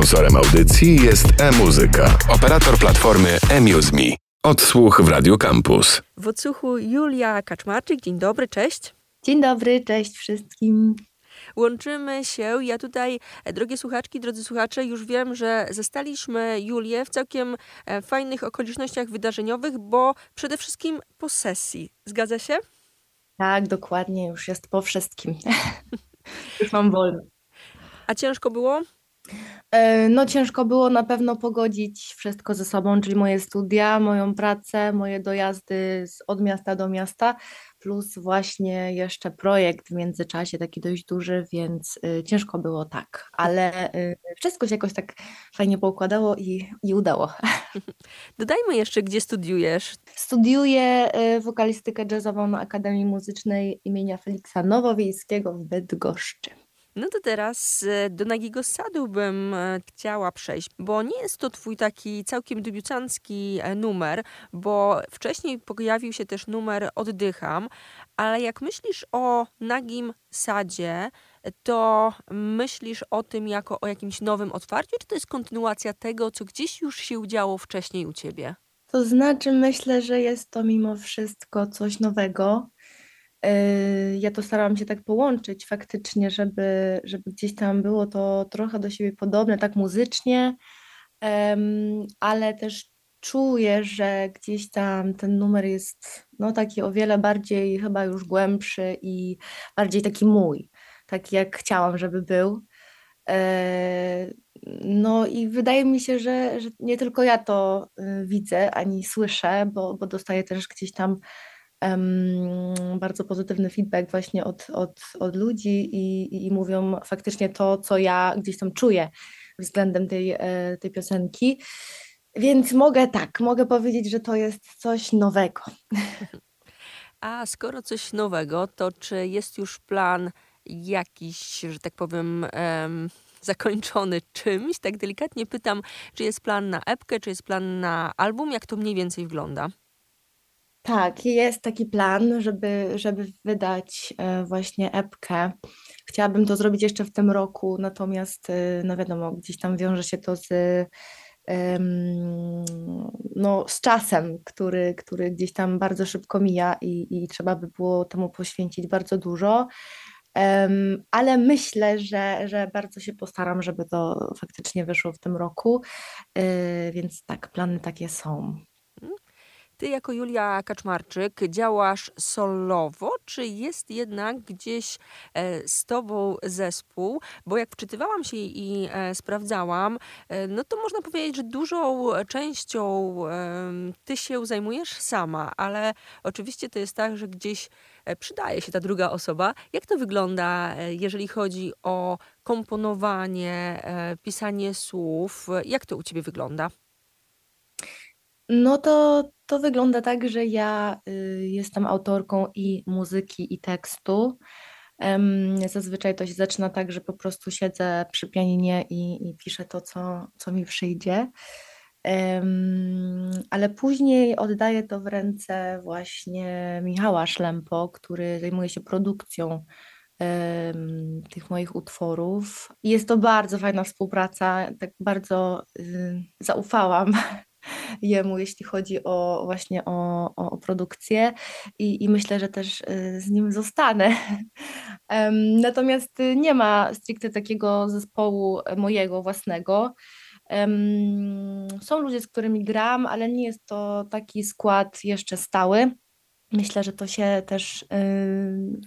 Sponsorem audycji jest e-muzyka, operator platformy eMuseMe. Odsłuch w Radio Campus. W odsłuchu Julia Kaczmarczyk. Dzień dobry, cześć. Dzień dobry, cześć wszystkim. Łączymy się. Ja tutaj, e, drogie słuchaczki, drodzy słuchacze, już wiem, że zastaliśmy Julię w całkiem e, fajnych okolicznościach wydarzeniowych, bo przede wszystkim po sesji. Zgadza się? Tak, dokładnie, już jest po wszystkim. już mam wolno. A ciężko było? E, no ciężko było na pewno pogodzić wszystko ze sobą, czyli moje studia, moją pracę, moje dojazdy z, od miasta do miasta, plus właśnie jeszcze projekt w międzyczasie taki dość duży, więc y, ciężko było tak, ale y, wszystko się jakoś tak fajnie poukładało i, i udało. Dodajmy jeszcze, gdzie studiujesz. Studiuję y, wokalistykę jazzową na Akademii Muzycznej imienia Feliksa Nowowiejskiego w Bydgoszczy. No to teraz e, do Nagiego Sadu bym e, chciała przejść, bo nie jest to twój taki całkiem debiutancki e, numer, bo wcześniej pojawił się też numer Oddycham, ale jak myślisz o Nagim Sadzie, to myślisz o tym jako o jakimś nowym otwarciu, czy to jest kontynuacja tego, co gdzieś już się działo wcześniej u ciebie? To znaczy, myślę, że jest to mimo wszystko coś nowego. Yy, ja to starałam się tak połączyć faktycznie, żeby, żeby gdzieś tam było to trochę do siebie podobne, tak muzycznie, ale też czuję, że gdzieś tam ten numer jest no, taki o wiele bardziej chyba już głębszy i bardziej taki mój, taki jak chciałam, żeby był. Yy, no i wydaje mi się, że, że nie tylko ja to y, widzę ani słyszę, bo, bo dostaję też gdzieś tam bardzo pozytywny feedback właśnie od, od, od ludzi i, i mówią faktycznie to, co ja gdzieś tam czuję względem tej, e, tej piosenki. Więc mogę tak, mogę powiedzieć, że to jest coś nowego. A skoro coś nowego, to czy jest już plan jakiś, że tak powiem, um, zakończony czymś? Tak delikatnie pytam, czy jest plan na epkę, czy jest plan na album? Jak to mniej więcej wygląda? Tak, jest taki plan, żeby, żeby wydać e, właśnie epkę. Chciałabym to zrobić jeszcze w tym roku, natomiast e, no wiadomo, gdzieś tam wiąże się to z, no, z czasem, który, który gdzieś tam bardzo szybko mija i, i trzeba by było temu poświęcić bardzo dużo. ale myślę, że, że bardzo się postaram, żeby to faktycznie wyszło w tym roku, e, więc tak, plany takie są. Ty jako Julia Kaczmarczyk działasz solowo, czy jest jednak gdzieś e, z tobą zespół? Bo jak wczytywałam się i e, sprawdzałam, e, no to można powiedzieć, że dużą częścią ty się zajmujesz sama, ale oczywiście to jest tak, że gdzieś przydaje się ta druga osoba. Jak to wygląda, jeżeli chodzi o komponowanie, pisanie słów? Jak to u ciebie wygląda? No to, to wygląda tak, że ja y, jestem autorką i muzyki, i tekstu. Zazwyczaj to się zaczyna tak, że po prostu siedzę przy pianinie i, i piszę to, co, co mi przyjdzie. Ale później oddaję to w ręce właśnie Michała Szlempo, który zajmuje się produkcją tych moich utworów. Jest to bardzo fajna współpraca, tak bardzo y, zaufałam jemu, jeśli chodzi o właśnie o, o, o produkcję i, i myślę, że też y, z nim zostanę. Natomiast nie ma stricte takiego zespołu mojego własnego. Są ludzie, z którymi gram, ale nie jest to taki skład jeszcze stały. Myślę, że to się też y,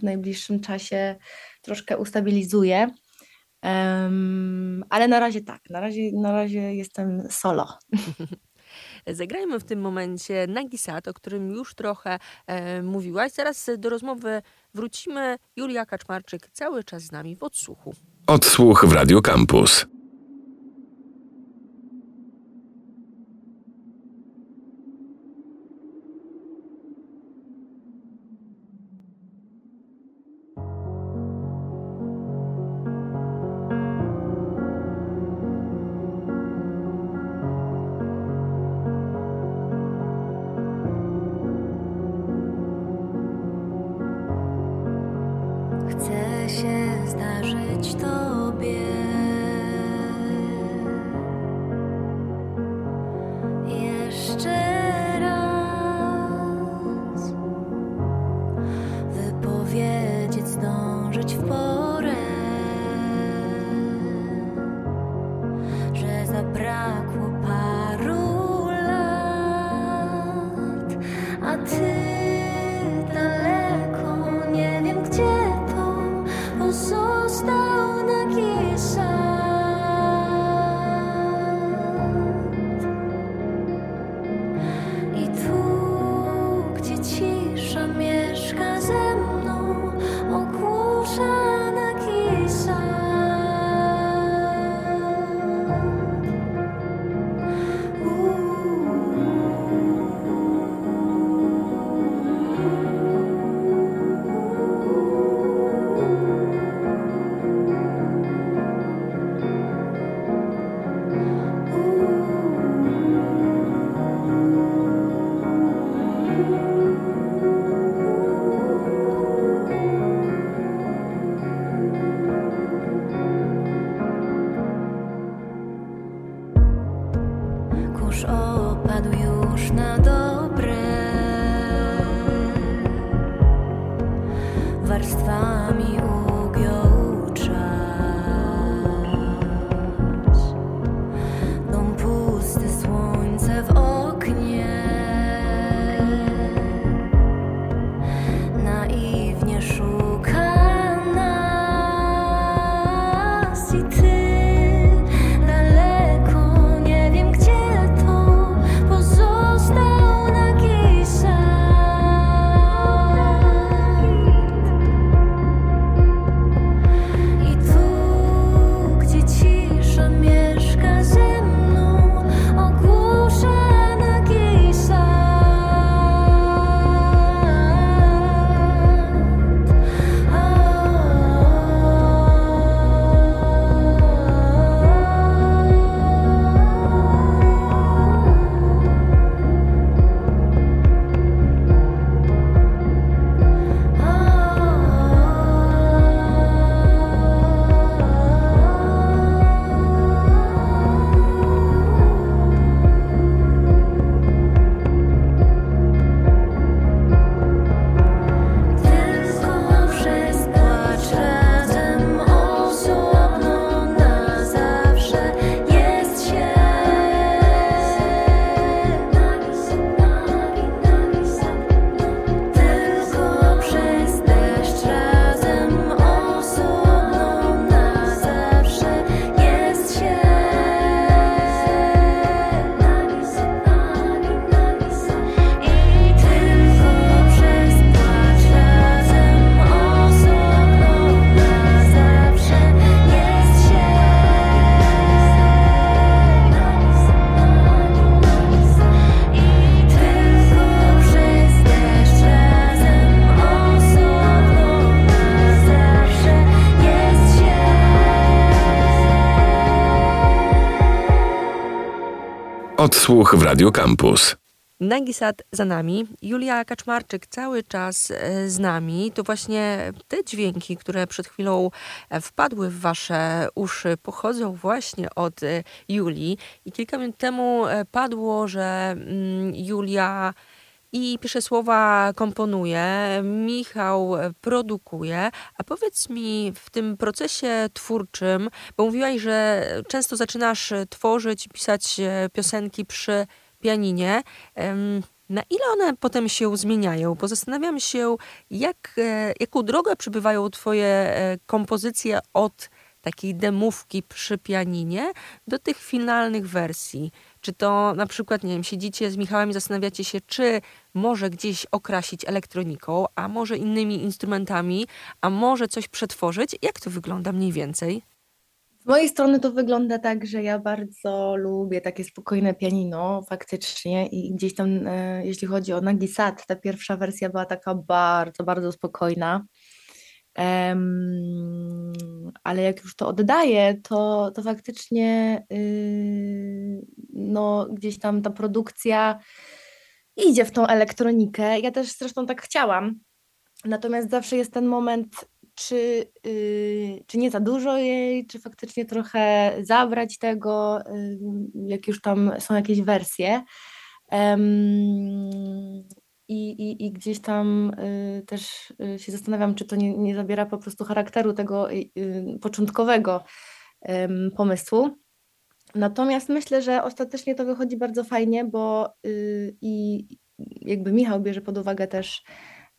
w najbliższym czasie troszkę ustabilizuje. Um, ale na razie tak, na razie, na razie jestem solo. Zagrajmy w tym momencie Nagisat, o którym już trochę e, mówiłaś. Zaraz do rozmowy wrócimy. Julia Kaczmarczyk cały czas z nami w odsłuchu. Odsłuch w Radio Campus. Warstwami Odsłuch w Radio Campus. Nagisat za nami, Julia Kaczmarczyk cały czas e, z nami. To właśnie te dźwięki, które przed chwilą e, wpadły w wasze uszy, pochodzą właśnie od e, Julii. I kilka minut temu padło, że mm, Julia i pisze słowa, komponuje, Michał produkuje. A powiedz mi w tym procesie twórczym, bo mówiłaś, że często zaczynasz tworzyć, pisać e, piosenki przy pianinie. Na ile one potem się zmieniają? Bo zastanawiam się, jak, e, jaką drogę przybywają twoje e, kompozycje od takiej demówki przy pianinie do tych finalnych wersji. Czy to na przykład, nie wiem, siedzicie z Michałem i zastanawiacie się, czy może gdzieś okrasić elektroniką, a może innymi instrumentami, a może coś przetworzyć? Jak to wygląda mniej więcej? Z mojej strony to wygląda tak, że ja bardzo lubię takie spokojne pianino faktycznie i gdzieś tam, e, jeśli chodzi o Nagi Sad, ta pierwsza wersja była taka bardzo, bardzo spokojna. Em, ale jak już to oddaję, to, to faktycznie yy, no, gdzieś tam ta produkcja idzie w tą elektronikę. Ja też zresztą tak chciałam. Natomiast zawsze jest ten moment, czy, yy, czy nie za dużo jej, czy faktycznie trochę zabrać tego, yy, jak już tam są jakieś wersje. I, i, gdzieś tam y, też y, się zastanawiam, czy to nie, nie zabiera po prostu charakteru tego y, początkowego pomysłu. Natomiast myślę, że ostatecznie to wychodzi bardzo fajnie, bo y, i jakby Michał bierze pod uwagę też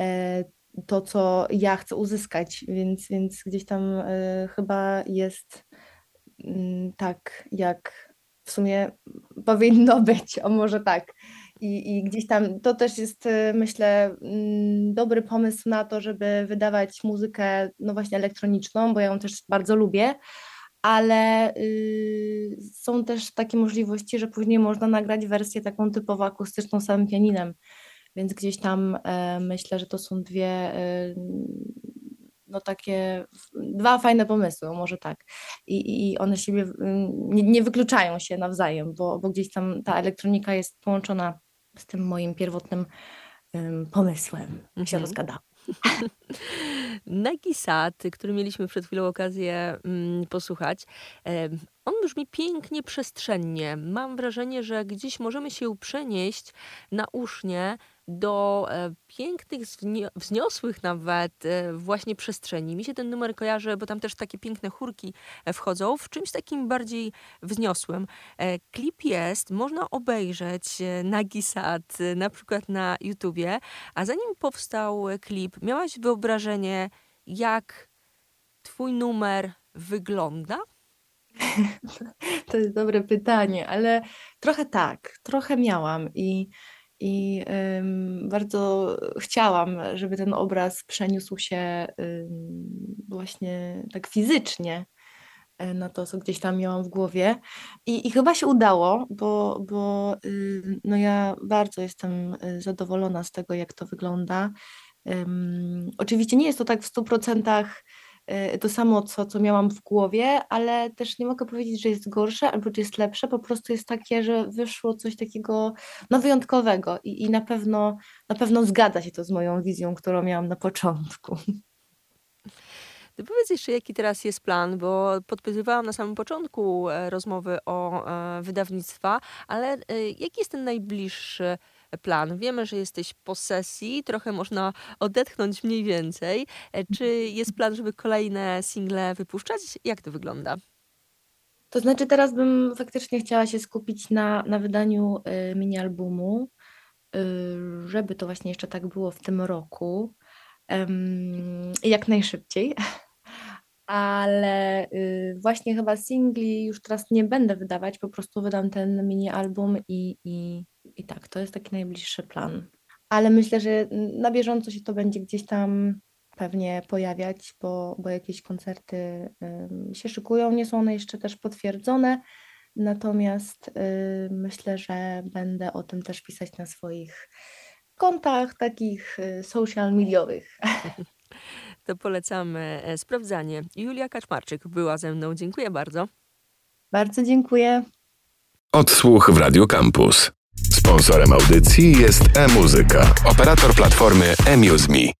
e, to, co ja chcę uzyskać, więc, więc gdzieś tam e, chyba jest mm, tak, jak w sumie powinno być, o może tak. I, I gdzieś tam to też jest, e, myślę, mm, dobry pomysł na to, żeby wydawać muzykę, no właśnie elektroniczną, bo ja ją też bardzo lubię, ale y, są też takie możliwości, że później można nagrać wersję taką typowo akustyczną samym pianinem, więc gdzieś tam e, myślę, że to są dwie e, no takie dwa fajne pomysły, może tak. I, i one siebie nie, nie wykluczają się nawzajem, bo, bo gdzieś tam ta elektronika jest połączona z tym moim pierwotnym pomysłem. Mhm. Się rozgadałam. Nagi Sad, który mieliśmy przed chwilą okazję mm, posłuchać, on brzmi pięknie, przestrzennie. Mam wrażenie, że gdzieś możemy się przenieść na usznie do e, pięknych, wzniosłych nawet e, właśnie przestrzeni. Mi się ten numer kojarzy, bo tam też takie piękne chórki e, wchodzą, w czymś takim bardziej wzniosłym. Klip jest, można obejrzeć Nagi Sad na przykład na YouTubie, a zanim powstał klip, miałaś wyobrażenie, jak twój numer wygląda? To jest dobre pytanie, ale trochę tak, trochę miałam i i bardzo chciałam, żeby ten obraz przeniósł się właśnie tak fizycznie e, na to, co gdzieś tam miałam w głowie. I, i chyba się udało, bo, bo no ja bardzo jestem y, zadowolona z tego, jak to wygląda. oczywiście nie jest to tak w 100% Y, to samo, co, co miałam w głowie, ale też nie mogę powiedzieć, że jest gorsze albo że jest lepsze, po prostu jest takie, że wyszło coś takiego no, wyjątkowego i, i na, pewno, na pewno zgadza się to z moją wizją, którą miałam na początku. To powiedz jeszcze, jaki teraz jest plan, bo podpytywałam na samym początku e, rozmowy o e, wydawnictwa, ale e, jaki jest ten najbliższy plan. Wiemy, że jesteś po sesji, trochę można odetchnąć mniej więcej. E, czy jest plan, żeby kolejne single wypuszczać? Jak to wygląda? To znaczy, teraz bym faktycznie chciała się skupić na, na wydaniu y, mini albumu, y, żeby to właśnie jeszcze tak było w tym roku. jak najszybciej. Ale y, właśnie chyba singli już teraz nie będę wydawać, po prostu wydam ten mini album i, i i tak, to jest taki najbliższy plan. Ale myślę, że na bieżąco się to będzie gdzieś tam pewnie pojawiać, bo, bo jakieś koncerty się szykują. Nie są one jeszcze też potwierdzone, natomiast y, myślę, że będę o tym też pisać na swoich kontach takich y, social mediowych. To polecamy e, sprawdzanie. Julia Kaczmarczyk była ze mną. Dziękuję bardzo. Bardzo dziękuję. Odsłuch w Radio Campus. Sponsorem audycji jest e-muzyka, operator platformy eMuseMe.